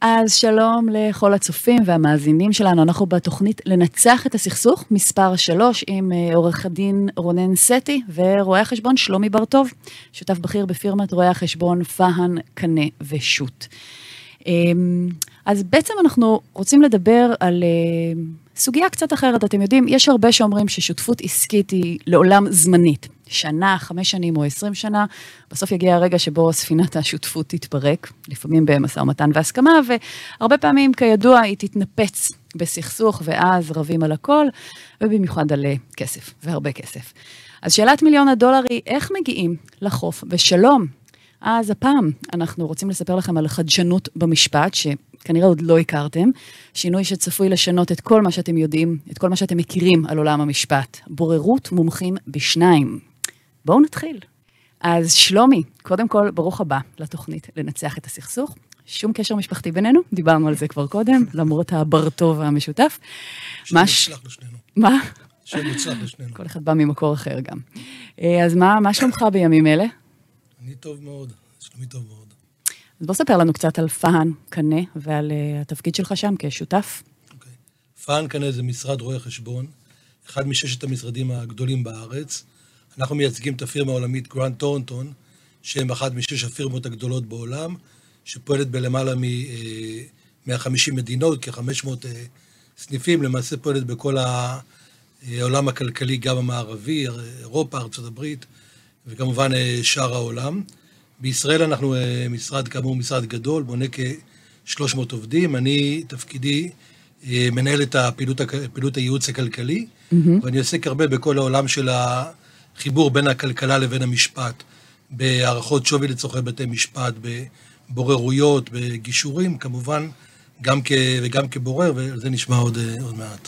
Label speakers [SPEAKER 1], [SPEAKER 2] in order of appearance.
[SPEAKER 1] אז שלום לכל הצופים והמאזינים שלנו, אנחנו בתוכנית לנצח את הסכסוך, מספר 3, עם אה, עורך הדין רונן סטי ורואה החשבון שלומי בר-טוב, שותף בכיר בפירמת רואי החשבון פאהן, קנה ושות'. אמ, אז בעצם אנחנו רוצים לדבר על אה, סוגיה קצת אחרת. אתם יודעים, יש הרבה שאומרים ששותפות עסקית היא לעולם זמנית. שנה, חמש שנים או עשרים שנה, בסוף יגיע הרגע שבו ספינת השותפות תתפרק, לפעמים במשא ומתן והסכמה, והרבה פעמים, כידוע, היא תתנפץ בסכסוך, ואז רבים על הכל, ובמיוחד על אה, כסף, והרבה כסף. אז שאלת מיליון הדולר היא, איך מגיעים לחוף ושלום? אז הפעם אנחנו רוצים לספר לכם על חדשנות במשפט, שכנראה עוד לא הכרתם, שינוי שצפוי לשנות את כל מה שאתם יודעים, את כל מה שאתם מכירים על עולם המשפט. בוררות מומחים בשניים. בואו נתחיל. אז שלומי, קודם כל, ברוך הבא לתוכנית לנצח את הסכסוך. שום קשר משפחתי בינינו, דיברנו על זה כבר קודם, למרות הברטוב המשותף.
[SPEAKER 2] שם מוצלח לשנינו.
[SPEAKER 1] מה?
[SPEAKER 2] שם מוצלח לשנינו.
[SPEAKER 1] כל אחד בא ממקור אחר גם. אה, אז מה, מה שלומך בימים אלה?
[SPEAKER 2] אני טוב מאוד, שלומי טוב מאוד.
[SPEAKER 1] אז בוא ספר לנו קצת על פאהן קנה ועל uh, התפקיד שלך שם כשותף.
[SPEAKER 2] אוקיי. פאהן קנה זה משרד רואי חשבון, אחד מששת המשרדים הגדולים בארץ. אנחנו מייצגים את הפירמה העולמית גרנד טורנטון, שהם אחת משש הפירמות הגדולות בעולם, שפועלת בלמעלה מ-150 מדינות, כ-500 סניפים, למעשה פועלת בכל העולם הכלכלי, גם המערבי, אירופה, ארה"ב, וכמובן שאר העולם. בישראל אנחנו משרד, כאמור, משרד גדול, מונה כ-300 עובדים. אני, תפקידי, מנהל את הפעילות, פעילות הייעוץ הכלכלי, mm-hmm. ואני עוסק הרבה בכל העולם של החיבור בין הכלכלה לבין המשפט, בהערכות שווי לצורכי בתי משפט, בבוררויות, בגישורים, כמובן, גם כ, וגם כבורר, וזה נשמע עוד, עוד מעט.